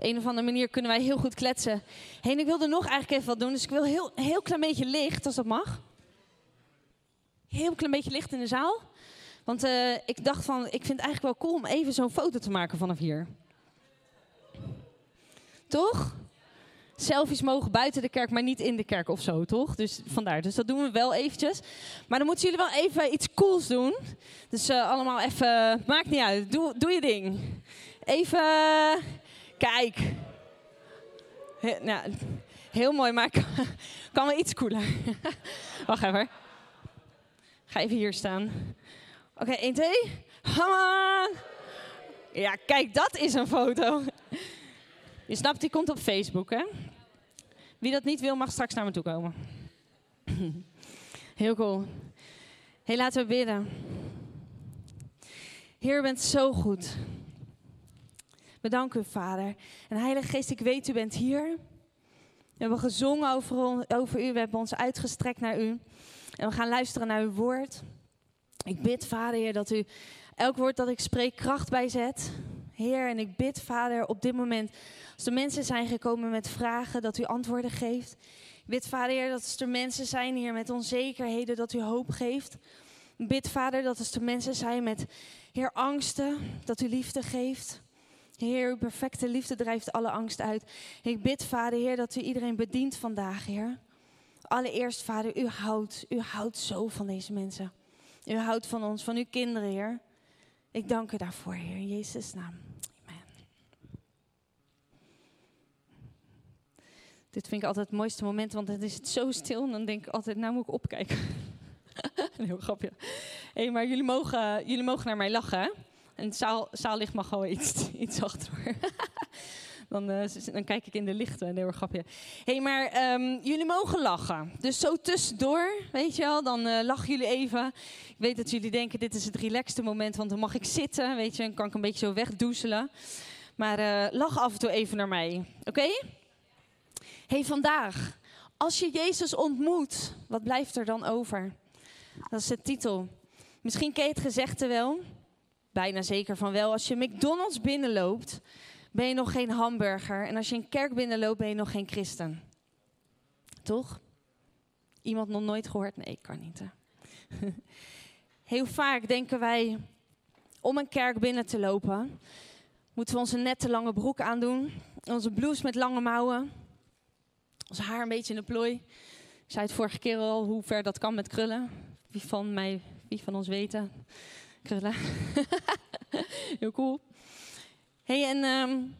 Een of andere manier kunnen wij heel goed kletsen. Heen, ik wilde nog eigenlijk even wat doen. Dus ik wil heel, heel klein beetje licht, als dat mag. Heel klein beetje licht in de zaal. Want uh, ik dacht van, ik vind het eigenlijk wel cool om even zo'n foto te maken vanaf hier. Toch? Selfies mogen buiten de kerk, maar niet in de kerk of zo, toch? Dus vandaar. Dus dat doen we wel eventjes. Maar dan moeten jullie wel even iets cools doen. Dus uh, allemaal even, maakt niet uit. Doe, doe je ding. Even, kijk. Nou, heel mooi, maar kan wel iets cooler. Wacht even. Ga even hier staan. Oké, okay, 1, 2. Come Ja, kijk, dat is een foto. Je snapt, die komt op Facebook, hè? Wie dat niet wil, mag straks naar me toe komen. Heel cool. Hey, laten we bidden. Heer, bent zo goed. Bedank u, Vader. En Heilige Geest, ik weet, u bent hier. We hebben gezongen over, over u, we hebben ons uitgestrekt naar u. En we gaan luisteren naar uw woord. Ik bid, Vader, Heer, dat u elk woord dat ik spreek kracht bijzet. Heer, en ik bid, Vader, op dit moment, als er mensen zijn gekomen met vragen, dat u antwoorden geeft. Ik bid, Vader, Heer, dat als er mensen zijn hier met onzekerheden, dat u hoop geeft. Ik bid, Vader, dat als er mensen zijn met, Heer, angsten, dat u liefde geeft. Heer, uw perfecte liefde drijft alle angst uit. Ik bid, Vader, Heer, dat u iedereen bedient vandaag, Heer. Allereerst, Vader, u houdt, u houdt zo van deze mensen. U houdt van ons, van uw kinderen, Heer. Ik dank u daarvoor, Heer, in Jezus' naam. Amen. Dit vind ik altijd het mooiste moment, want het is het zo stil. En dan denk ik altijd, nou moet ik opkijken. Een heel grapje. Hé, maar jullie mogen, jullie mogen naar mij lachen, hè? En het zaal, zaallicht mag gewoon iets, iets achter hoor. dan, uh, dan, kijk ik in de lichten. Een heel grapje. Hé, hey, maar um, jullie mogen lachen. Dus zo tussendoor, weet je wel, dan uh, lachen jullie even. Ik weet dat jullie denken, dit is het relaxte moment, want dan mag ik zitten, weet je. Dan kan ik een beetje zo wegdoezelen. Maar uh, lach af en toe even naar mij, oké? Hey, vandaag, als je Jezus ontmoet, wat blijft er dan over? Dat is de titel. Misschien ken je het gezegde wel bijna zeker van wel. Als je McDonald's binnenloopt, ben je nog geen hamburger. En als je een kerk binnenloopt, ben je nog geen christen. Toch? Iemand nog nooit gehoord? Nee, ik kan niet. Heel vaak denken wij, om een kerk binnen te lopen, moeten we onze nette lange broek aandoen. Onze blouse met lange mouwen. Ons haar een beetje in de plooi. Ik zei het vorige keer al hoe ver dat kan met krullen. Wie van, mij, wie van ons weten? Krullen. Heel cool. hey, en um,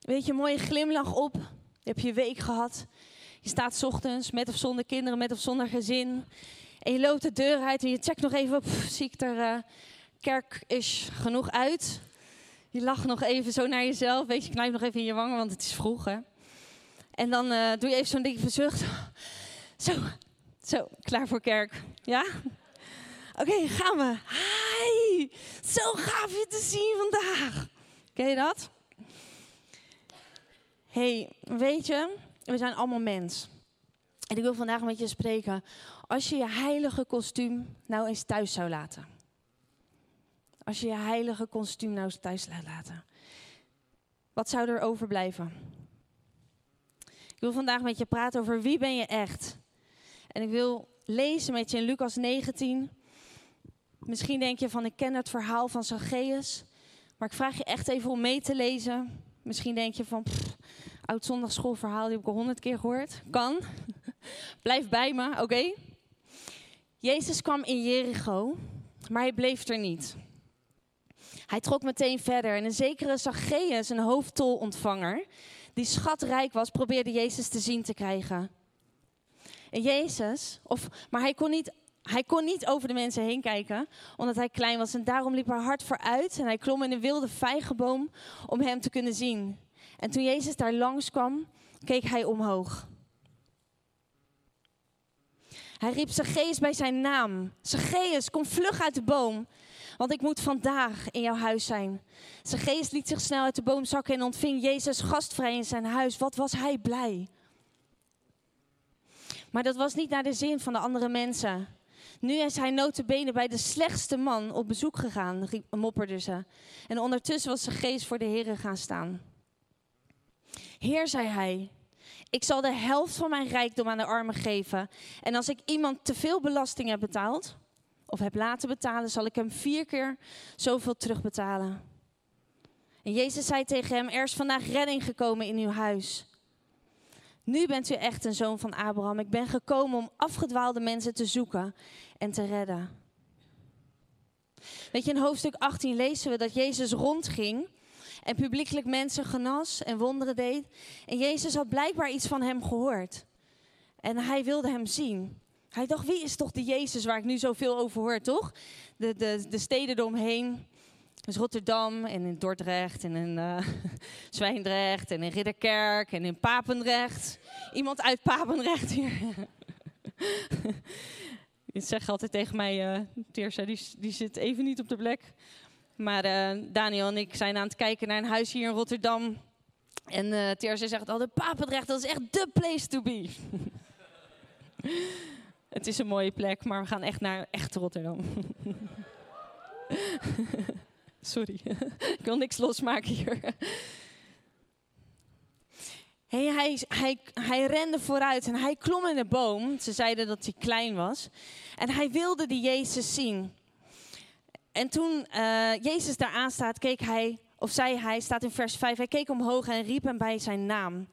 weet je, een mooie glimlach op. Je hebt je week gehad. Je staat ochtends met of zonder kinderen, met of zonder gezin. En je loopt de deur uit en je checkt nog even, pff, zie er uh, kerk is genoeg uit? Je lacht nog even zo naar jezelf, weet je, knijpt nog even in je wangen, want het is vroeg, hè? En dan uh, doe je even zo'n ding verzucht. Zo, zo, klaar voor kerk. Ja? Oké, gaan we. Zo gaaf je te zien vandaag. Ken je dat? hey, weet je, we zijn allemaal mens. En ik wil vandaag met je spreken. Als je je heilige kostuum nou eens thuis zou laten. Als je je heilige kostuum nou eens thuis laat laten. Wat zou er overblijven? Ik wil vandaag met je praten over wie ben je echt. En ik wil lezen met je in Lucas 19 Misschien denk je van ik ken het verhaal van Zacchaeus, maar ik vraag je echt even om mee te lezen. Misschien denk je van oud zondagschoolverhaal, die heb ik al honderd keer gehoord. Kan. Blijf bij me, oké? Jezus kwam in Jericho, maar hij bleef er niet. Hij trok meteen verder en een zekere Zacchaeus, een hoofdtolontvanger, die schatrijk was, probeerde Jezus te zien te krijgen. En Jezus, of, maar hij kon niet hij kon niet over de mensen heen kijken, omdat hij klein was. En daarom liep haar hart vooruit en hij klom in een wilde vijgenboom om hem te kunnen zien. En toen Jezus daar langs kwam, keek hij omhoog. Hij riep Zacchaeus bij zijn naam. Zacchaeus, kom vlug uit de boom, want ik moet vandaag in jouw huis zijn. Zacchaeus liet zich snel uit de boom zakken en ontving Jezus gastvrij in zijn huis. Wat was hij blij. Maar dat was niet naar de zin van de andere mensen. Nu is hij notabene bij de slechtste man op bezoek gegaan, mopperde ze. En ondertussen was ze geest voor de heren gaan staan. Heer, zei hij, ik zal de helft van mijn rijkdom aan de armen geven. En als ik iemand te veel belasting heb betaald, of heb laten betalen, zal ik hem vier keer zoveel terugbetalen. En Jezus zei tegen hem, er is vandaag redding gekomen in uw huis. Nu bent u echt een zoon van Abraham. Ik ben gekomen om afgedwaalde mensen te zoeken en te redden. Weet je, in hoofdstuk 18 lezen we dat Jezus rondging en publiekelijk mensen genas en wonderen deed. En Jezus had blijkbaar iets van hem gehoord. En hij wilde hem zien. Hij dacht, wie is toch de Jezus waar ik nu zoveel over hoor, toch? De, de, de steden eromheen. Dus Rotterdam en in Dordrecht en in uh, Zwijndrecht en in Ridderkerk en in Papendrecht. Iemand uit Papendrecht hier. Je zegt altijd tegen mij, uh, Teersa, die, die zit even niet op de plek. Maar uh, Daniel en ik zijn aan het kijken naar een huis hier in Rotterdam. En uh, Teersa zegt al, de Papendrecht, dat is echt the place to be. Het is een mooie plek, maar we gaan echt naar echt Rotterdam. Sorry, ik wil niks losmaken hier. Hey, hij, hij, hij rende vooruit en hij klom in de boom. Ze zeiden dat hij klein was. En hij wilde die Jezus zien. En toen uh, Jezus daar aan staat, keek hij, of zei hij, staat in vers 5, hij keek omhoog en riep hem bij zijn naam.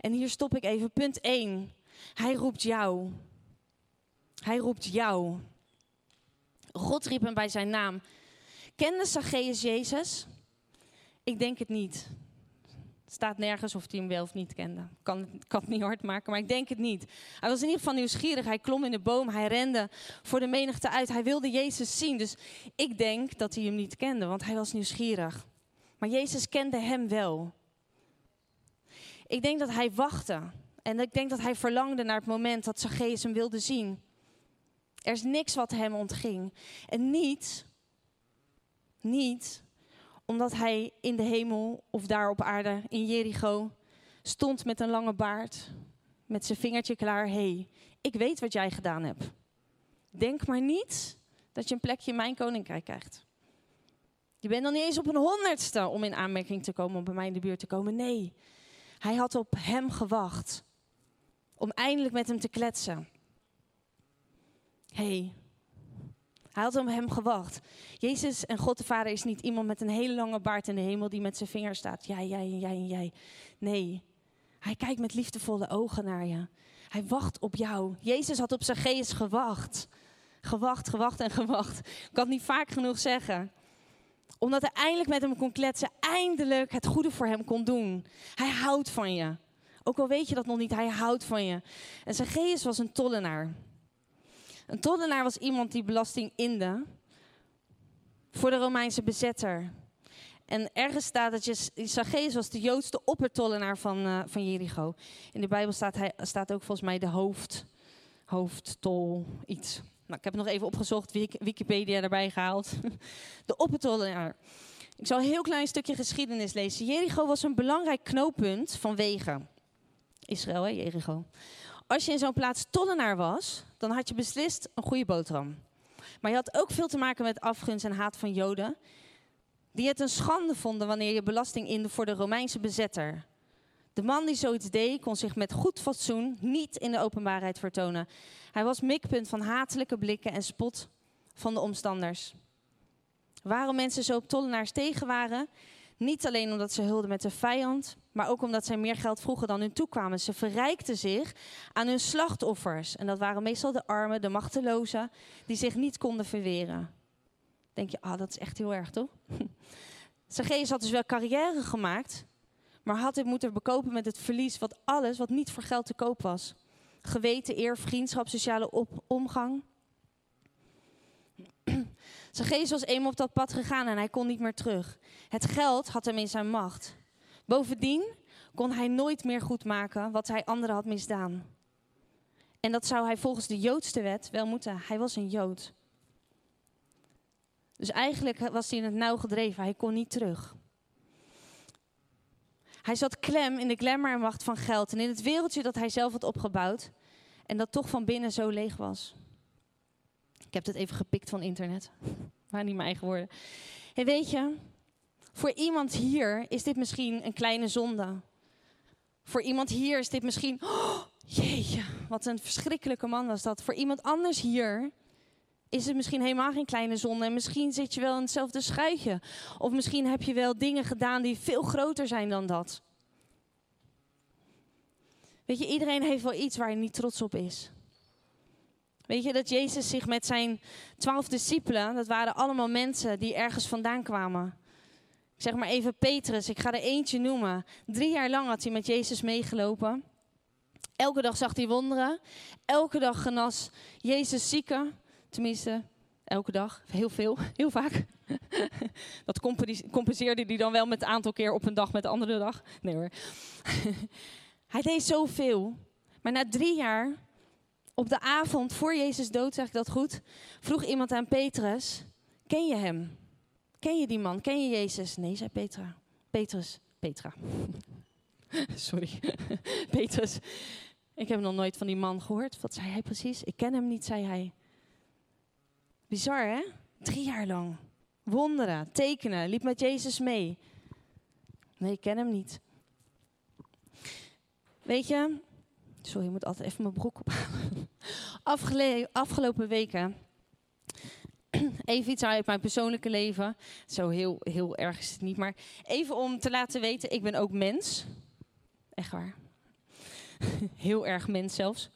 En hier stop ik even. Punt 1. Hij roept jou. Hij roept jou. God riep hem bij zijn naam. Kende Zacchaeus Jezus? Ik denk het niet. Het staat nergens of hij hem wel of niet kende. Ik kan, kan het niet hard maken, maar ik denk het niet. Hij was in ieder geval nieuwsgierig. Hij klom in de boom, hij rende voor de menigte uit. Hij wilde Jezus zien. Dus ik denk dat hij hem niet kende, want hij was nieuwsgierig. Maar Jezus kende hem wel. Ik denk dat hij wachtte. En ik denk dat hij verlangde naar het moment dat Zacchaeus hem wilde zien. Er is niks wat hem ontging. En niet niet omdat hij in de hemel of daar op aarde in Jericho stond met een lange baard, met zijn vingertje klaar. hey, ik weet wat jij gedaan hebt. Denk maar niet dat je een plekje in mijn koninkrijk krijgt. Je bent nog niet eens op een honderdste om in aanmerking te komen om bij mij in de buurt te komen. Nee, hij had op hem gewacht om eindelijk met hem te kletsen. hey, hij had om hem gewacht. Jezus en God de Vader is niet iemand met een hele lange baard in de hemel die met zijn vinger staat. Jij, jij en jij en jij. Nee, hij kijkt met liefdevolle ogen naar je. Hij wacht op jou. Jezus had op geest gewacht. Gewacht, gewacht en gewacht. Ik kan het niet vaak genoeg zeggen. Omdat hij eindelijk met hem kon kletsen. Eindelijk het goede voor hem kon doen. Hij houdt van je. Ook al weet je dat nog niet, hij houdt van je. En geest was een tollenaar. Een tollenaar was iemand die belasting inde voor de Romeinse bezetter. En ergens staat dat Zacchaeus was de Joodste oppertollenaar van, uh, van Jericho. In de Bijbel staat, hij, staat ook volgens mij de hoofd, hoofdtol, iets. Nou, ik heb het nog even opgezocht, Wikipedia erbij gehaald. De oppertollenaar. Ik zal een heel klein stukje geschiedenis lezen. Jericho was een belangrijk knooppunt van wegen. Israël, hè, Jericho. Als je in zo'n plaats tollenaar was, dan had je beslist een goede boterham. Maar je had ook veel te maken met afgunst en haat van Joden, die het een schande vonden wanneer je belasting inde voor de Romeinse bezetter. De man die zoiets deed, kon zich met goed fatsoen niet in de openbaarheid vertonen. Hij was mikpunt van hatelijke blikken en spot van de omstanders. Waarom mensen zo op tollenaars tegen waren, niet alleen omdat ze hulden met de vijand, maar ook omdat zij meer geld vroegen dan hun toekwamen. Ze verrijkten zich aan hun slachtoffers. En dat waren meestal de armen, de machtelozen, die zich niet konden verweren. Denk je, ah, dat is echt heel erg, toch? Zacchaeus had dus wel carrière gemaakt, maar had dit moeten bekopen met het verlies wat alles wat niet voor geld te koop was. Geweten, eer, vriendschap, sociale omgang. Zacchaeus was eenmaal op dat pad gegaan en hij kon niet meer terug. Het geld had hem in zijn macht. Bovendien kon hij nooit meer goed maken wat hij anderen had misdaan. En dat zou hij volgens de Joodste wet wel moeten. Hij was een Jood. Dus eigenlijk was hij in het nauw gedreven. Hij kon niet terug. Hij zat klem in de glamour en macht van geld en in het wereldje dat hij zelf had opgebouwd en dat toch van binnen zo leeg was. Ik heb het even gepikt van internet. Maar niet mijn eigen woorden. En weet je, voor iemand hier is dit misschien een kleine zonde. Voor iemand hier is dit misschien, oh, jeetje, wat een verschrikkelijke man was dat. Voor iemand anders hier is het misschien helemaal geen kleine zonde. En misschien zit je wel in hetzelfde schuitje. Of misschien heb je wel dingen gedaan die veel groter zijn dan dat. Weet je, iedereen heeft wel iets waar hij niet trots op is. Weet je dat Jezus zich met zijn twaalf discipelen, dat waren allemaal mensen die ergens vandaan kwamen. Zeg maar even Petrus, ik ga er eentje noemen. Drie jaar lang had hij met Jezus meegelopen. Elke dag zag hij wonderen. Elke dag genas Jezus zieken. Tenminste, elke dag. Heel veel, heel vaak. Dat compenseerde hij dan wel met het aantal keer op een dag met de andere dag. Nee hoor. Hij deed zoveel. Maar na drie jaar, op de avond voor Jezus dood, zeg ik dat goed, vroeg iemand aan Petrus: Ken je hem? Ken je die man? Ken je Jezus? Nee, zei Petra. Petrus. Petra. Sorry. Petrus. Ik heb nog nooit van die man gehoord. Wat zei hij precies? Ik ken hem niet, zei hij. Bizar, hè? Drie jaar lang. Wonderen, tekenen, liep met Jezus mee. Nee, ik ken hem niet. Weet je, sorry, ik moet altijd even mijn broek ophalen. afgelopen weken, even iets uit mijn persoonlijke leven. Zo heel, heel erg is het niet, maar even om te laten weten, ik ben ook mens. Echt waar. heel erg mens zelfs.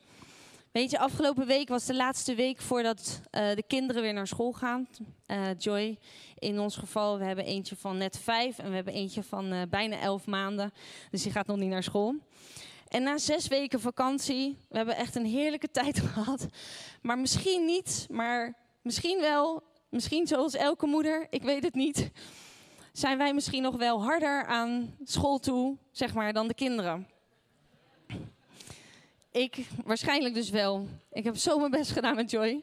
Weet je, afgelopen week was de laatste week voordat uh, de kinderen weer naar school gaan. Uh, Joy, in ons geval, we hebben eentje van net vijf en we hebben eentje van uh, bijna elf maanden. Dus die gaat nog niet naar school. En na zes weken vakantie, we hebben echt een heerlijke tijd gehad. Maar misschien niet, maar misschien wel. Misschien zoals elke moeder, ik weet het niet. Zijn wij misschien nog wel harder aan school toe, zeg maar, dan de kinderen? Ik waarschijnlijk dus wel. Ik heb zo mijn best gedaan met Joy.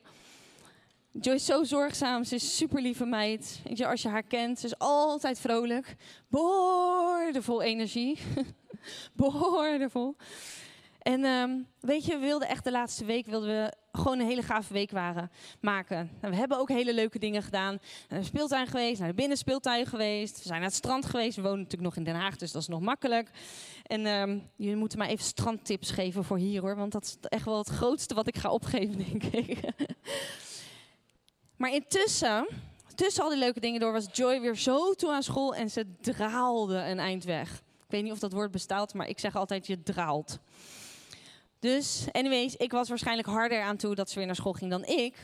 Joy is zo zorgzaam, ze is super lieve meid. Als je haar kent, ze is altijd vrolijk. Boordevol energie. Boordevol. En um, weet je, we wilden echt de laatste week wilden we gewoon een hele gave week waren, maken. En we hebben ook hele leuke dingen gedaan. Naar de speeltuin geweest, naar de binnenspeeltuin geweest. We zijn naar het strand geweest. We wonen natuurlijk nog in Den Haag, dus dat is nog makkelijk. En um, jullie moeten maar even strandtips geven voor hier hoor. Want dat is echt wel het grootste wat ik ga opgeven, denk ik. maar intussen, tussen al die leuke dingen door, was Joy weer zo toe aan school en ze draalde een eind weg. Ik weet niet of dat woord bestaat, maar ik zeg altijd je draalt. Dus, anyways, ik was waarschijnlijk harder aan toe dat ze weer naar school ging dan ik.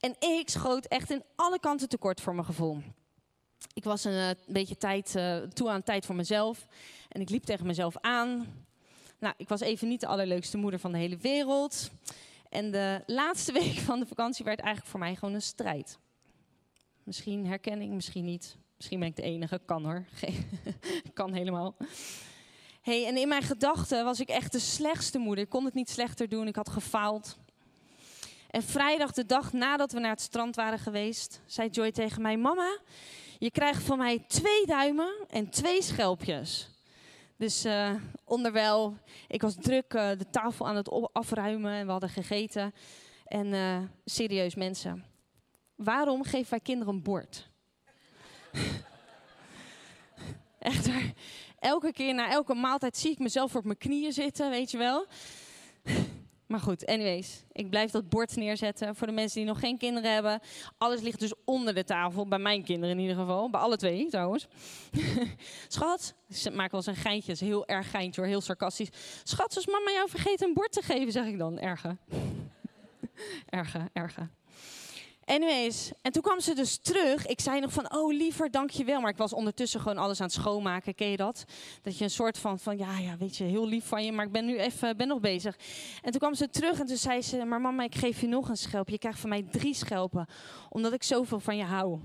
En ik schoot echt in alle kanten tekort voor mijn gevoel. Ik was een, uh, beetje tijd, uh, toe aan tijd voor mezelf. En ik liep tegen mezelf aan. Nou, ik was even niet de allerleukste moeder van de hele wereld. En de laatste week van de vakantie werd eigenlijk voor mij gewoon een strijd. Misschien herkenning, misschien niet. Misschien ben ik de enige. Kan hoor. kan helemaal. Hey, en in mijn gedachten was ik echt de slechtste moeder. Ik kon het niet slechter doen. Ik had gefaald. En vrijdag, de dag nadat we naar het strand waren geweest, zei Joy tegen mij: Mama, je krijgt van mij twee duimen en twee schelpjes. Dus uh, onderwijl, ik was druk uh, de tafel aan het afruimen en we hadden gegeten. En uh, serieus mensen, waarom geven wij kinderen een bord? Echt waar. Elke keer na elke maaltijd zie ik mezelf op mijn knieën zitten, weet je wel. Maar goed, anyways. Ik blijf dat bord neerzetten voor de mensen die nog geen kinderen hebben. Alles ligt dus onder de tafel. Bij mijn kinderen in ieder geval. Bij alle twee trouwens. Schat, ze maken wel eens een geintje. is heel erg geintje hoor, heel sarcastisch. Schat, als mama jou vergeet een bord te geven, zeg ik dan. Erge. erge, erge. Anyways, en toen kwam ze dus terug. Ik zei nog van, oh liever, dankjewel. Maar ik was ondertussen gewoon alles aan het schoonmaken. Ken je dat? Dat je een soort van, van ja, ja, weet je, heel lief van je. Maar ik ben nu even, ben nog bezig. En toen kwam ze terug en toen zei ze, maar mama, ik geef je nog een schelp. Je krijgt van mij drie schelpen. Omdat ik zoveel van je hou.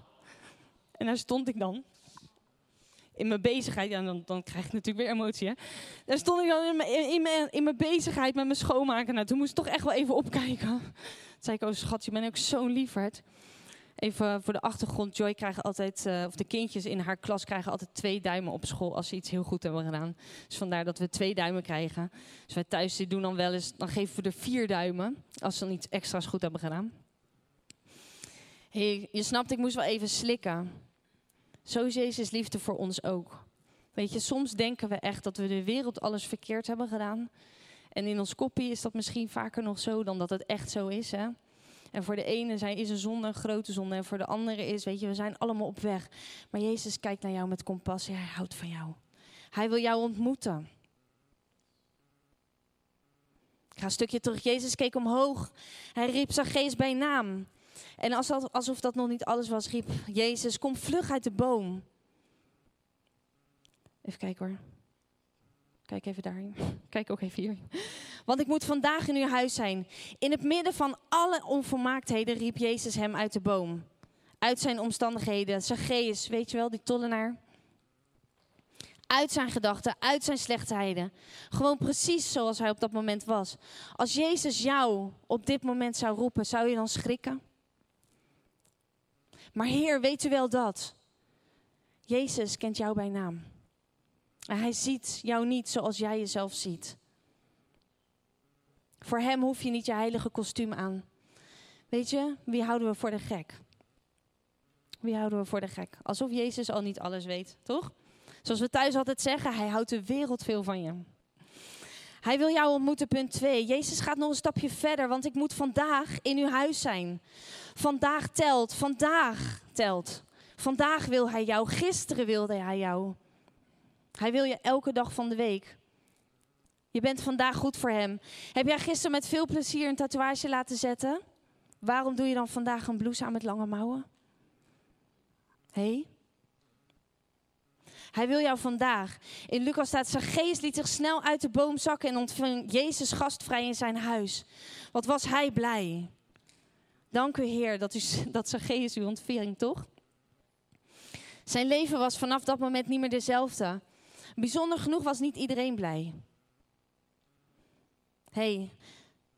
en daar stond ik dan. In mijn bezigheid, ja, dan, dan krijg ik natuurlijk weer emotie. Hè? Daar stond ik dan in mijn, in mijn, in mijn bezigheid met mijn schoonmaken. Nou, toen moest ik toch echt wel even opkijken zei ik, oh schat, je bent ook zo'n lieferd. Even voor de achtergrond, Joy krijgt altijd, uh, of de kindjes in haar klas krijgen altijd twee duimen op school als ze iets heel goed hebben gedaan. Dus vandaar dat we twee duimen krijgen. Dus wij thuis die doen dan wel eens, dan geven we er vier duimen als ze dan iets extra's goed hebben gedaan. Hey, je snapt, ik moest wel even slikken. Zo is Jezus liefde voor ons ook. Weet je, soms denken we echt dat we de wereld alles verkeerd hebben gedaan. En in ons koppie is dat misschien vaker nog zo dan dat het echt zo is. Hè? En voor de ene zijn, is een zonde een grote zonde. En voor de andere is, weet je, we zijn allemaal op weg. Maar Jezus kijkt naar jou met compassie. Hij houdt van jou. Hij wil jou ontmoeten. Ik ga een stukje terug. Jezus keek omhoog. Hij riep Zacchaeus bij naam. En alsof dat nog niet alles was, riep Jezus, kom vlug uit de boom. Even kijken hoor. Kijk even daarin. Kijk ook even hier. Want ik moet vandaag in uw huis zijn. In het midden van alle onvolmaaktheden riep Jezus hem uit de boom. Uit zijn omstandigheden. Zacchaeus, weet je wel, die tollenaar. Uit zijn gedachten, uit zijn slechtheden. Gewoon precies zoals hij op dat moment was. Als Jezus jou op dit moment zou roepen, zou je dan schrikken? Maar Heer, weet u wel dat? Jezus kent jou bij naam. En hij ziet jou niet zoals jij jezelf ziet. Voor hem hoef je niet je heilige kostuum aan. Weet je, wie houden we voor de gek? Wie houden we voor de gek? Alsof Jezus al niet alles weet, toch? Zoals we thuis altijd zeggen, hij houdt de wereld veel van je. Hij wil jou ontmoeten, punt 2. Jezus gaat nog een stapje verder, want ik moet vandaag in uw huis zijn. Vandaag telt, vandaag telt. Vandaag wil hij jou, gisteren wilde hij jou. Hij wil je elke dag van de week. Je bent vandaag goed voor hem. Heb jij gisteren met veel plezier een tatoeage laten zetten? Waarom doe je dan vandaag een blouse aan met lange mouwen? Hé? Hey? Hij wil jou vandaag. In Lucas staat, zijn liet zich snel uit de boom zakken en ontving Jezus gastvrij in zijn huis. Wat was hij blij. Dank u Heer dat, u, dat geest u ontving, toch? Zijn leven was vanaf dat moment niet meer dezelfde. Bijzonder genoeg was niet iedereen blij. hey,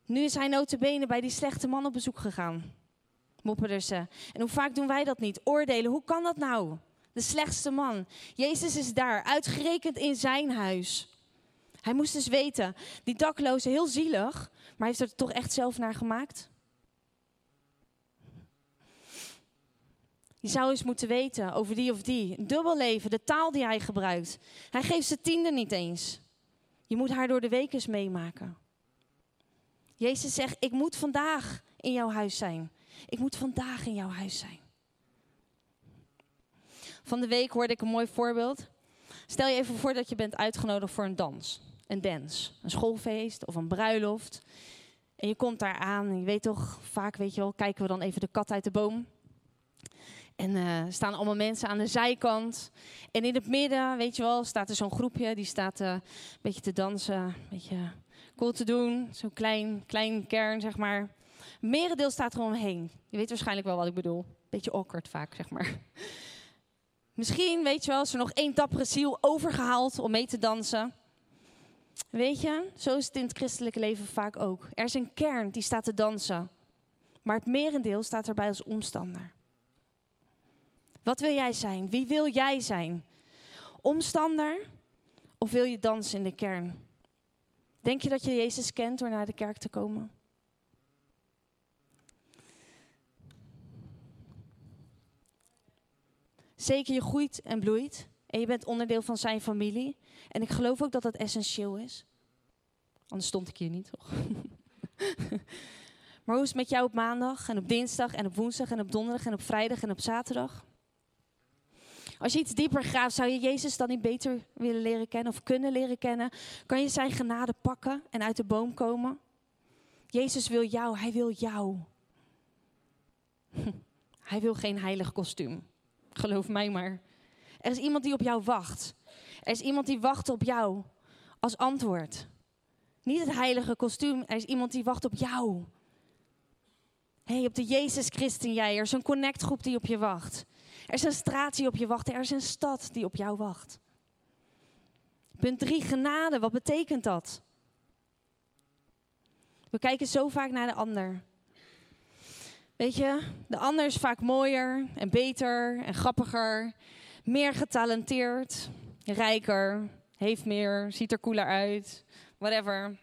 nu is hij notabene bij die slechte man op bezoek gegaan. Mopperde ze. En hoe vaak doen wij dat niet? Oordelen, hoe kan dat nou? De slechtste man. Jezus is daar, uitgerekend in zijn huis. Hij moest dus weten, die dakloze, heel zielig, maar heeft er toch echt zelf naar gemaakt? Je zou eens moeten weten over die of die. Dubbel leven, de taal die hij gebruikt. Hij geeft zijn tiende niet eens. Je moet haar door de week meemaken. Jezus zegt, ik moet vandaag in jouw huis zijn. Ik moet vandaag in jouw huis zijn. Van de week hoorde ik een mooi voorbeeld. Stel je even voor dat je bent uitgenodigd voor een dans. Een dance, een schoolfeest of een bruiloft. En je komt daar aan en je weet toch, vaak weet je wel, kijken we dan even de kat uit de boom. En uh, staan allemaal mensen aan de zijkant. En in het midden, weet je wel, staat er zo'n groepje. Die staat uh, een beetje te dansen, een beetje cool te doen. Zo'n klein, klein kern, zeg maar. Merendeel staat er omheen. Je weet waarschijnlijk wel wat ik bedoel. Beetje awkward vaak, zeg maar. Misschien, weet je wel, is er nog één dappere ziel overgehaald om mee te dansen. Weet je, zo is het in het christelijke leven vaak ook. Er is een kern die staat te dansen. Maar het merendeel staat erbij als omstander. Wat wil jij zijn? Wie wil jij zijn? Omstander of wil je dansen in de kern? Denk je dat je Jezus kent door naar de kerk te komen? Zeker, je groeit en bloeit. En je bent onderdeel van zijn familie. En ik geloof ook dat dat essentieel is. Anders stond ik hier niet, toch? maar hoe is het met jou op maandag en op dinsdag en op woensdag en op donderdag en op vrijdag en op zaterdag? Als je iets dieper graaft, zou je Jezus dan niet beter willen leren kennen of kunnen leren kennen? Kan je zijn genade pakken en uit de boom komen? Jezus wil jou, hij wil jou. Hij wil geen heilig kostuum. Geloof mij maar. Er is iemand die op jou wacht. Er is iemand die wacht op jou als antwoord. Niet het heilige kostuum, er is iemand die wacht op jou. hey, op de Jezus Christen jij. Er is een connectgroep die op je wacht. Er is een straat die op je wacht. Er is een stad die op jou wacht. Punt 3, genade. Wat betekent dat? We kijken zo vaak naar de ander. Weet je, de ander is vaak mooier en beter en grappiger, meer getalenteerd, rijker, heeft meer, ziet er cooler uit, whatever.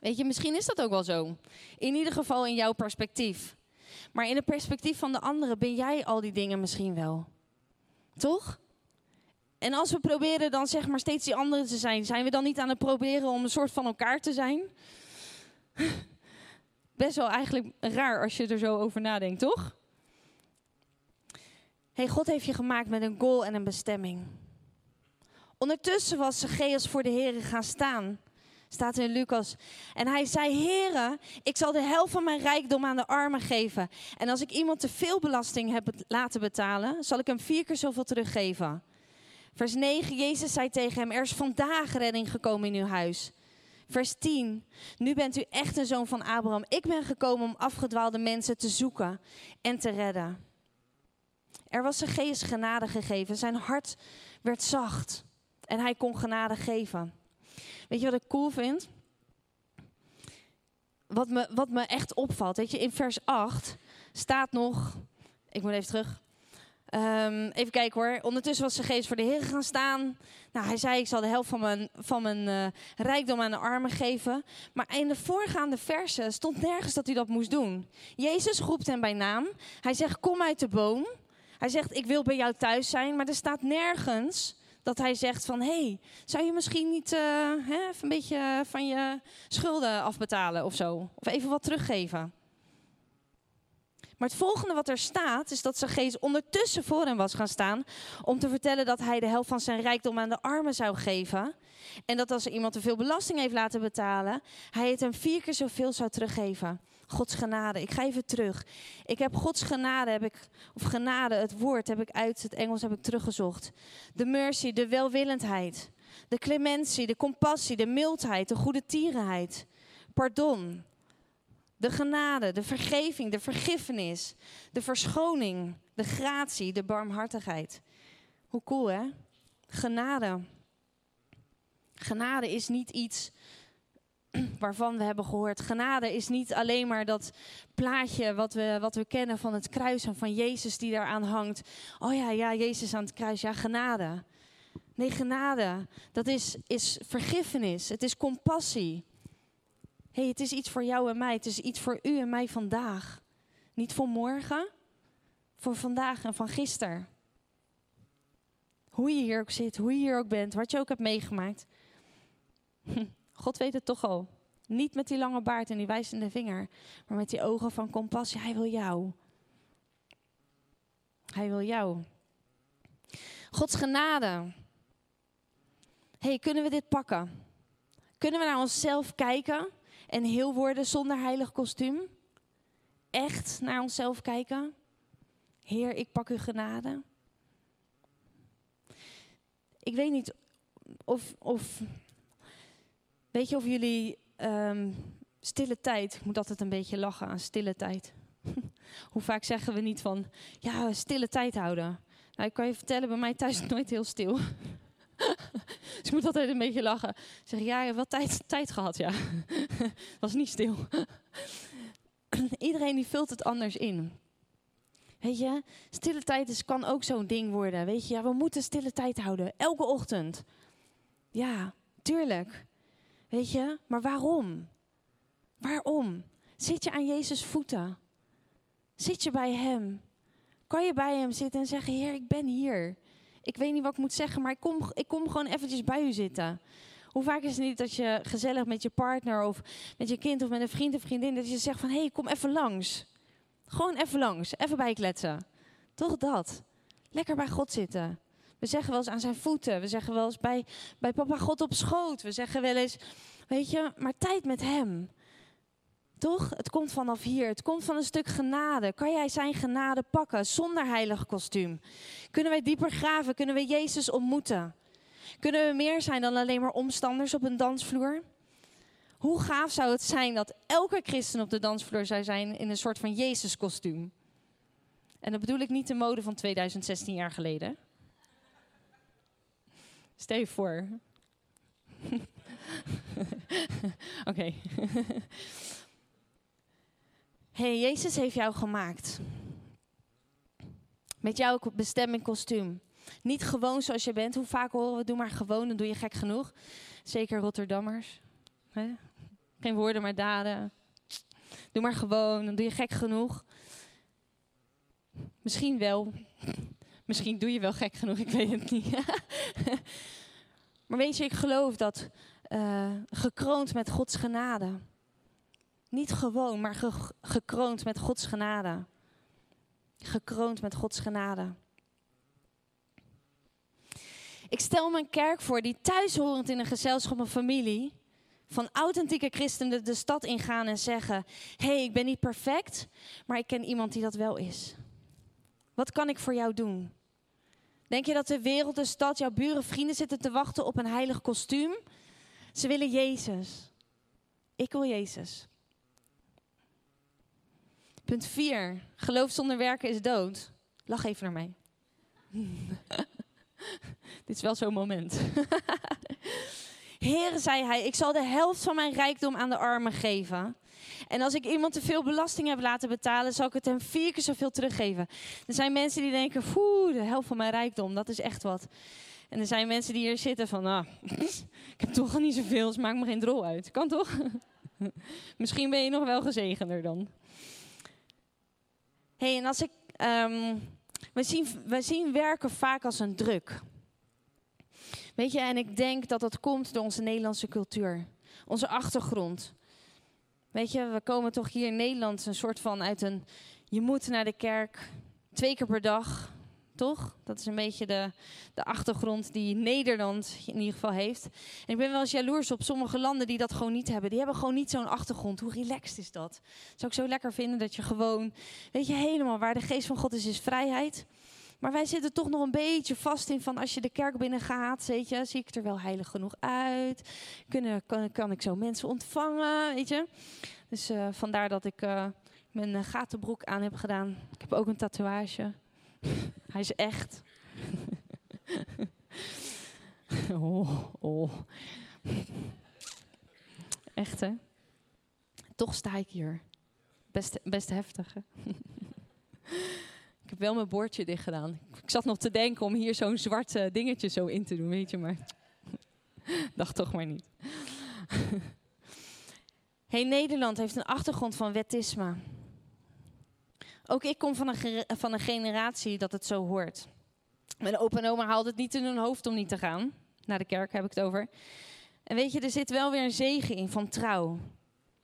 Weet je, misschien is dat ook wel zo. In ieder geval in jouw perspectief. Maar in het perspectief van de anderen ben jij al die dingen misschien wel. Toch? en als we proberen dan zeg maar steeds die andere te zijn, zijn we dan niet aan het proberen om een soort van elkaar te zijn? Best wel eigenlijk raar als je er zo over nadenkt, toch? hey, God heeft je gemaakt met een goal en een bestemming. Ondertussen was Zacchaeus voor de Heeren gaan staan. Staat in Lucas. En hij zei: Heren, ik zal de helft van mijn rijkdom aan de armen geven. En als ik iemand te veel belasting heb laten betalen, zal ik hem vier keer zoveel teruggeven. Vers 9, Jezus zei tegen hem, er is vandaag redding gekomen in uw huis. Vers 10, nu bent u echt een zoon van Abraham. Ik ben gekomen om afgedwaalde mensen te zoeken en te redden. Er was een geest genade gegeven. Zijn hart werd zacht en hij kon genade geven. Weet je wat ik cool vind? Wat me, wat me echt opvalt, weet je, in vers 8 staat nog, ik moet even terug, Um, even kijken hoor. Ondertussen was zijn geest voor de Heer gaan staan. Nou, hij zei: Ik zal de helft van mijn, van mijn uh, rijkdom aan de armen geven. Maar in de voorgaande versen stond nergens dat hij dat moest doen. Jezus roept hem bij naam. Hij zegt: Kom uit de boom. Hij zegt: Ik wil bij jou thuis zijn. Maar er staat nergens dat hij zegt: van, hey, zou je misschien niet uh, hè, even een beetje van je schulden afbetalen of zo? Of even wat teruggeven? Maar het volgende wat er staat, is dat geest ondertussen voor hem was gaan staan. Om te vertellen dat hij de helft van zijn rijkdom aan de armen zou geven. En dat als er iemand te veel belasting heeft laten betalen, hij het hem vier keer zoveel zou teruggeven. Gods genade. Ik ga even terug. Ik heb Gods genade, heb ik, of genade, het woord heb ik uit het Engels heb ik teruggezocht. De mercy, de welwillendheid. De clementie, de compassie, de mildheid, de goede tierenheid. Pardon, de genade, de vergeving, de vergiffenis, de verschoning, de gratie, de barmhartigheid. Hoe cool hè? Genade. Genade is niet iets waarvan we hebben gehoord. Genade is niet alleen maar dat plaatje wat we, wat we kennen van het kruis en van Jezus die daaraan hangt. Oh ja, ja, Jezus aan het kruis, ja, genade. Nee, genade, dat is, is vergiffenis, het is compassie hey, het is iets voor jou en mij. Het is iets voor u en mij vandaag. Niet voor morgen, voor vandaag en van gisteren. Hoe je hier ook zit, hoe je hier ook bent, wat je ook hebt meegemaakt. God weet het toch al. Niet met die lange baard en die wijzende vinger, maar met die ogen van compassie. Hij wil jou. Hij wil jou. Gods genade. hey, kunnen we dit pakken? Kunnen we naar onszelf kijken en heel worden zonder heilig kostuum? Echt naar onszelf kijken? Heer, ik pak uw genade. Ik weet niet of, of weet je of jullie um, stille tijd, ik moet altijd een beetje lachen aan stille tijd. Hoe vaak zeggen we niet van, ja, stille tijd houden. Nou, ik kan je vertellen, bij mij thuis is nooit heel stil. dus ik moet altijd een beetje lachen. Zeg, ja, je hebt wel tijd, tijd gehad, ja. was niet stil. Iedereen die vult het anders in. Weet je, stille tijd is, kan ook zo'n ding worden. Weet je, we moeten stille tijd houden. Elke ochtend. Ja, tuurlijk. Weet je, maar waarom? Waarom? Zit je aan Jezus' voeten? Zit je bij Hem? Kan je bij Hem zitten en zeggen, Heer, ik ben hier ik weet niet wat ik moet zeggen, maar ik kom, ik kom gewoon eventjes bij u zitten. Hoe vaak is het niet dat je gezellig met je partner of met je kind of met een vriend of vriendin, dat je zegt van, hé, hey, kom even langs. Gewoon even langs, even bijkletsen. Toch dat. Lekker bij God zitten. We zeggen wel eens aan zijn voeten. We zeggen wel eens bij, bij papa God op schoot. We zeggen wel eens, weet je, maar tijd met hem. Toch? Het komt vanaf hier. Het komt van een stuk genade. Kan jij zijn genade pakken zonder heilig kostuum? Kunnen wij dieper graven? Kunnen we Jezus ontmoeten? Kunnen we meer zijn dan alleen maar omstanders op een dansvloer? Hoe gaaf zou het zijn dat elke christen op de dansvloer zou zijn in een soort van Jezus kostuum? En dat bedoel ik niet de mode van 2016 jaar geleden. Stel je voor. Oké hey, Jezus heeft jou gemaakt. Met jouw bestemming kostuum. Niet gewoon zoals je bent. Hoe vaak horen we, doe maar gewoon, dan doe je gek genoeg. Zeker Rotterdammers. Geen woorden, maar daden. Doe maar gewoon, dan doe je gek genoeg. Misschien wel. Misschien doe je wel gek genoeg, ik weet het niet. maar weet je, ik geloof dat uh, gekroond met Gods genade. Niet gewoon, maar ge gekroond met Gods genade. Gekroond met Gods genade. Ik stel me een kerk voor die thuishorend in een gezelschap, een familie, van authentieke christenen de stad ingaan en zeggen: Hé, hey, ik ben niet perfect, maar ik ken iemand die dat wel is. Wat kan ik voor jou doen? Denk je dat de wereld, de stad, jouw buren, vrienden zitten te wachten op een heilig kostuum? Ze willen Jezus. Ik wil Jezus. Punt 4. Geloof zonder werken is dood. Lach even naar mij. Dit is wel zo'n moment. Heer, zei hij, ik zal de helft van mijn rijkdom aan de armen geven. En als ik iemand te veel belasting heb laten betalen, zal ik het hem vier keer zoveel teruggeven. Er zijn mensen die denken, poeh, de helft van mijn rijkdom, dat is echt wat. En er zijn mensen die hier zitten van, ah, ik heb toch al niet zoveel, dus maakt me geen drol uit. Kan toch? Misschien ben je nog wel gezegender dan. Hey, en als ik, um, we, zien, we zien werken vaak als een druk. Weet je, en ik denk dat dat komt door onze Nederlandse cultuur, onze achtergrond. Weet je, we komen toch hier in Nederland een soort van uit een. Je moet naar de kerk twee keer per dag, toch? Dat is een beetje de, de achtergrond die Nederland in ieder geval heeft. En ik ben wel eens jaloers op sommige landen die dat gewoon niet hebben. Die hebben gewoon niet zo'n achtergrond. Hoe relaxed is dat? Zou ik zo lekker vinden dat je gewoon, weet je, helemaal waar de geest van God is, is vrijheid. Maar wij zitten toch nog een beetje vast in van als je de kerk binnen gaat, weet je, zie ik er wel heilig genoeg uit? Kunnen, kan, ik zo mensen ontvangen, weet je? Dus uh, vandaar dat ik uh, mijn uh, gatenbroek aan heb gedaan. Ik heb ook een tatoeage. Hij is echt. oh, oh. Echt hè? Toch sta ik hier. Best, best heftig hè? Ik heb wel mijn bordje dicht gedaan. Ik zat nog te denken om hier zo'n zwart dingetje zo in te doen, weet je, maar dacht toch maar niet. hey, Nederland heeft een achtergrond van wettisme. Ook ik kom van een, van een generatie dat het zo hoort. Mijn opa en oma haalde het niet in hun hoofd om niet te gaan. Naar de kerk heb ik het over. En weet je, er zit wel weer een zegen in van trouw.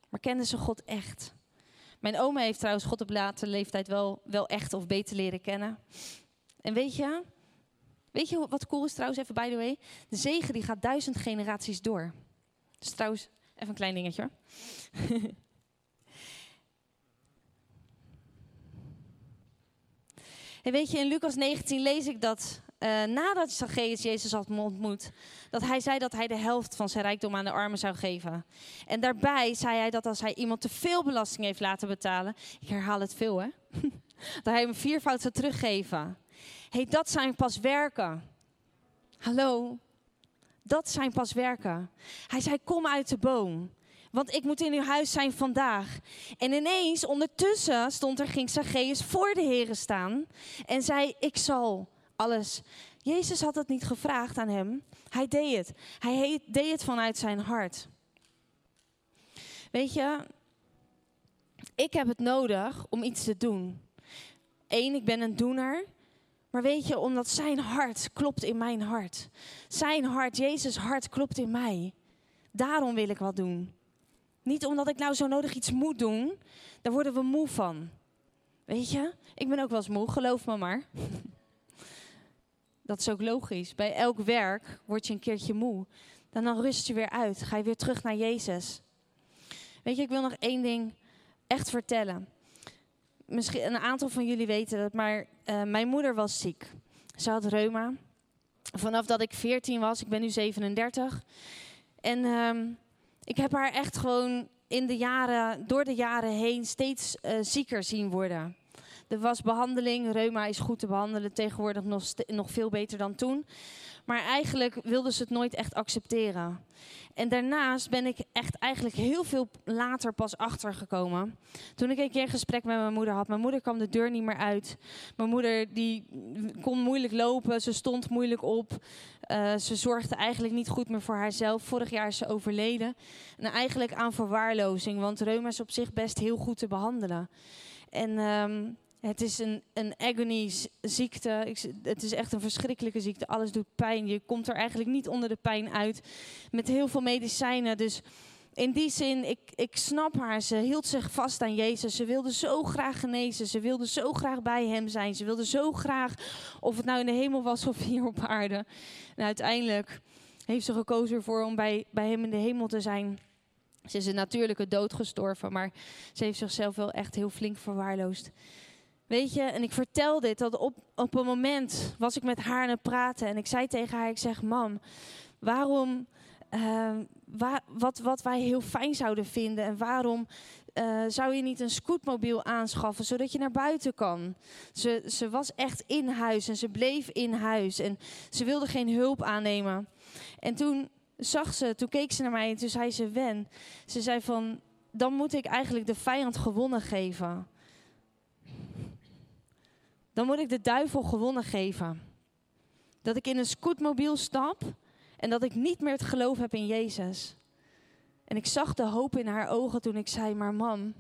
Maar kenden ze God echt? Mijn oma heeft trouwens God op late leeftijd wel, wel echt of beter leren kennen. En weet je, weet je wat cool is trouwens, even by the way? De zegen die gaat duizend generaties door. Dus trouwens, even een klein dingetje hoor. en weet je, in Lucas 19 lees ik dat uh, nadat Zacchaeus Jezus had ontmoet, dat hij zei dat hij de helft van zijn rijkdom aan de armen zou geven. En daarbij zei hij dat als hij iemand te veel belasting heeft laten betalen, ik herhaal het veel hè, dat hij hem viervoud zou teruggeven. hey, dat zijn pas werken. Hallo, dat zijn pas werken. Hij zei, kom uit de boom. Want ik moet in uw huis zijn vandaag. En ineens, ondertussen stond er, ging Zacchaeus voor de heren staan. En zei, ik zal alles. Jezus had het niet gevraagd aan hem. Hij deed het. Hij deed het vanuit zijn hart. Weet je, ik heb het nodig om iets te doen. Eén, ik ben een doener. Maar weet je, omdat zijn hart klopt in mijn hart. Zijn hart, Jezus' hart klopt in mij. Daarom wil ik wat doen. Niet omdat ik nou zo nodig iets moet doen. Daar worden we moe van. Weet je, ik ben ook wel eens moe, geloof me maar. Dat is ook logisch. Bij elk werk word je een keertje moe. Dan, dan rust je weer uit. Ga je weer terug naar Jezus. Weet je, ik wil nog één ding echt vertellen. Misschien een aantal van jullie weten dat, maar uh, mijn moeder was ziek. Ze had reuma. Vanaf dat ik 14 was, ik ben nu 37. En um, ik heb haar echt gewoon in de jaren, door de jaren heen steeds uh, zieker zien worden. Er was behandeling, reuma is goed te behandelen, tegenwoordig nog, nog veel beter dan toen. Maar eigenlijk wilden ze het nooit echt accepteren. En daarnaast ben ik echt eigenlijk heel veel later pas achtergekomen. Toen ik een keer een gesprek met mijn moeder had. Mijn moeder kwam de deur niet meer uit. Mijn moeder die kon moeilijk lopen. Ze stond moeilijk op. Uh, ze zorgde eigenlijk niet goed meer voor haarzelf. Vorig jaar is ze overleden. En eigenlijk aan verwaarlozing. Want reuma is op zich best heel goed te behandelen. En um, Het is een, een agony ziekte. Ik, het is echt een verschrikkelijke ziekte. Alles doet pijn. Je komt er eigenlijk niet onder de pijn uit. Met heel veel medicijnen. Dus in die zin, ik, ik snap haar. Ze hield zich vast aan Jezus. Ze wilde zo graag genezen. Ze wilde zo graag bij hem zijn. Ze wilde zo graag, of het nou in de hemel was of hier op aarde. En uiteindelijk heeft ze gekozen ervoor om bij, bij hem in de hemel te zijn. Ze is een natuurlijke dood gestorven, maar ze heeft zichzelf wel echt heel flink verwaarloosd. Weet je, en ik vertel dit, dat op, op een moment was ik met haar aan het praten en ik zei tegen haar, ik zeg, mam, waarom, uh, wat, wat wij heel fijn zouden vinden en waarom uh, zou je niet een scootmobiel aanschaffen, zodat je naar buiten kan? Ze, ze was echt in huis en ze bleef in huis en ze wilde geen hulp aannemen. En toen zag ze, toen keek ze naar mij en toen zei ze, Wen, ze zei van, dan moet ik eigenlijk de vijand gewonnen geven. Dan moet ik de duivel gewonnen geven. Dat ik in een scootmobiel stap en dat ik niet meer het geloof heb in Jezus. En ik zag de hoop in haar ogen toen ik zei, maar mam,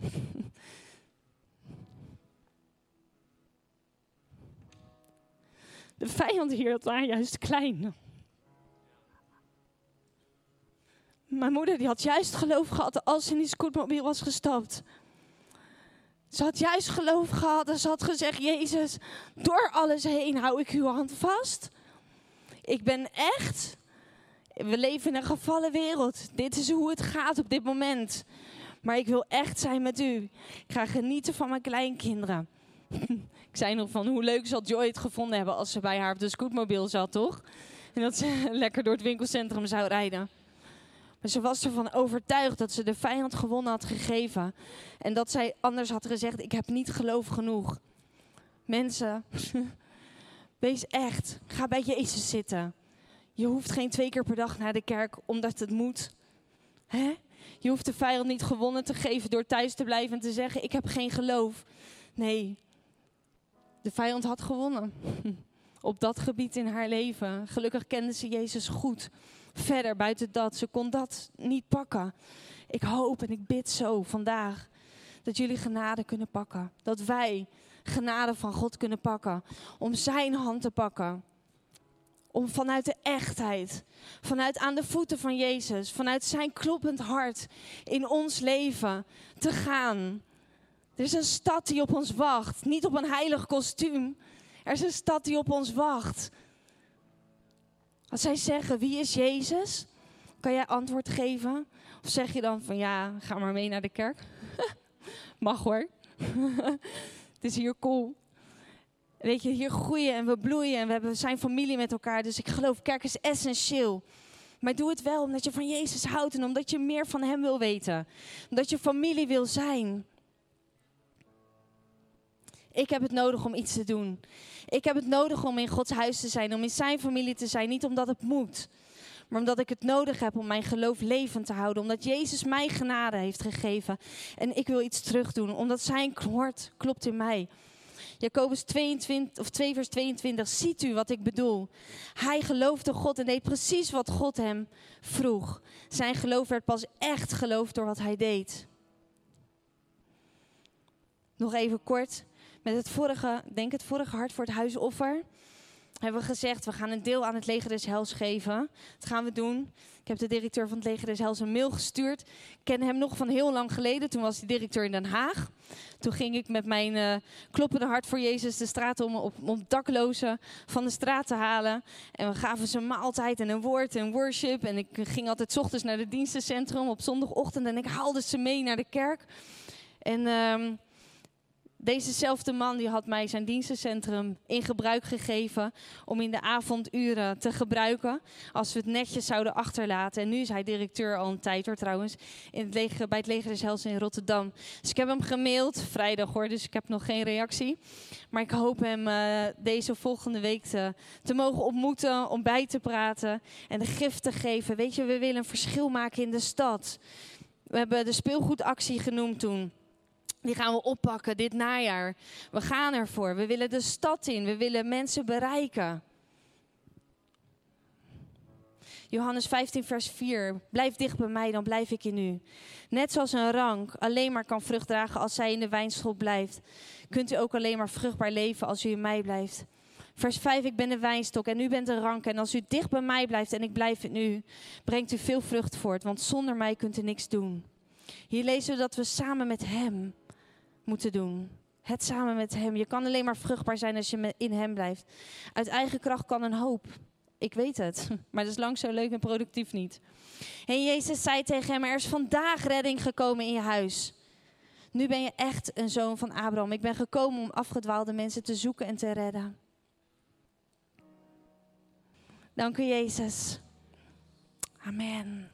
de vijand hier had haar juist klein. Mijn moeder die had juist geloof gehad als ze in die scootmobiel was gestapt. Ze had juist geloof gehad en ze had gezegd, Jezus, door alles heen hou ik uw hand vast. Ik ben echt, we leven in een gevallen wereld. Dit is hoe het gaat op dit moment. Maar ik wil echt zijn met u. Ik ga genieten van mijn kleinkinderen. ik zei nog van hoe leuk zal Joy het gevonden hebben als ze bij haar op de scootmobiel zat, toch? En dat ze lekker door het winkelcentrum zou rijden. Maar ze was ervan overtuigd dat ze de vijand gewonnen had gegeven. En dat zij anders had gezegd: Ik heb niet geloof genoeg. Mensen, wees echt. Ga bij Jezus zitten. Je hoeft geen twee keer per dag naar de kerk omdat het moet. Hè? Je hoeft de vijand niet gewonnen te geven door thuis te blijven en te zeggen: Ik heb geen geloof. Nee, de vijand had gewonnen. Op dat gebied in haar leven. Gelukkig kende ze Jezus goed verder buiten dat. Ze kon dat niet pakken. Ik hoop en ik bid zo vandaag dat jullie genade kunnen pakken. Dat wij genade van God kunnen pakken. Om zijn hand te pakken. Om vanuit de echtheid, vanuit aan de voeten van Jezus, vanuit zijn kloppend hart in ons leven te gaan. Er is een stad die op ons wacht. Niet op een heilig kostuum. Er is een stad die op ons wacht. Als zij zeggen, wie is Jezus? Kan jij antwoord geven? Of zeg je dan van, ja, ga maar mee naar de kerk? Mag hoor. Het is hier cool. Weet je, hier groeien en we bloeien en we hebben, zijn familie met elkaar. Dus ik geloof, kerk is essentieel. Maar doe het wel omdat je van Jezus houdt en omdat je meer van Hem wil weten. Omdat je familie wil zijn. Ik heb het nodig om iets te doen. Ik heb het nodig om in Gods huis te zijn, om in zijn familie te zijn. Niet omdat het moet, maar omdat ik het nodig heb om mijn geloof levend te houden. Omdat Jezus mij genade heeft gegeven. En ik wil iets terugdoen, omdat zijn woord klopt in mij. Jacobus 22, of 2 vers 22, ziet u wat ik bedoel? Hij geloofde God en deed precies wat God hem vroeg. Zijn geloof werd pas echt geloof door wat hij deed. Nog even kort met het vorige, denk het vorige hart voor het huisoffer, hebben we gezegd, we gaan een deel aan het leger des hels geven. Dat gaan we doen. Ik heb de directeur van het leger des hels een mail gestuurd. Ik ken hem nog van heel lang geleden. Toen was hij directeur in Den Haag. Toen ging ik met mijn uh, kloppende hart voor Jezus de straat om, op, om daklozen van de straat te halen. En we gaven ze maaltijd en een woord en worship. En ik ging altijd ochtends naar het dienstencentrum op zondagochtend. En ik haalde ze mee naar de kerk. En... Uh, Dezezelfde man die had mij zijn dienstencentrum in gebruik gegeven om in de avonduren te gebruiken als we het netjes zouden achterlaten. En nu is hij directeur al een tijd hoor trouwens in het leger, bij het leger des Hels in Rotterdam. Dus ik heb hem gemaild, vrijdag hoor, dus ik heb nog geen reactie. Maar ik hoop hem uh, deze volgende week te, te mogen ontmoeten, om bij te praten en de gift te geven. Weet je, we willen een verschil maken in de stad. We hebben de speelgoedactie genoemd toen. Die gaan we oppakken dit najaar. We gaan ervoor. We willen de stad in. We willen mensen bereiken. Johannes 15, vers 4. Blijf dicht bij mij, dan blijf ik in u. Net zoals een rank alleen maar kan vrucht dragen als zij in de wijnstok blijft, kunt u ook alleen maar vruchtbaar leven als u in mij blijft. Vers 5, ik ben de wijnstok en u bent de rank. En als u dicht bij mij blijft en ik blijf in u, brengt u veel vrucht voort, want zonder mij kunt u niks doen. Hier lezen we dat we samen met hem moeten doen. Het samen met hem. Je kan alleen maar vruchtbaar zijn als je in hem blijft. Uit eigen kracht kan een hoop. Ik weet het, maar dat is lang zo leuk en productief niet. En Jezus zei tegen hem, er is vandaag redding gekomen in je huis. Nu ben je echt een zoon van Abraham. Ik ben gekomen om afgedwaalde mensen te zoeken en te redden. Dank u, Jezus. Amen.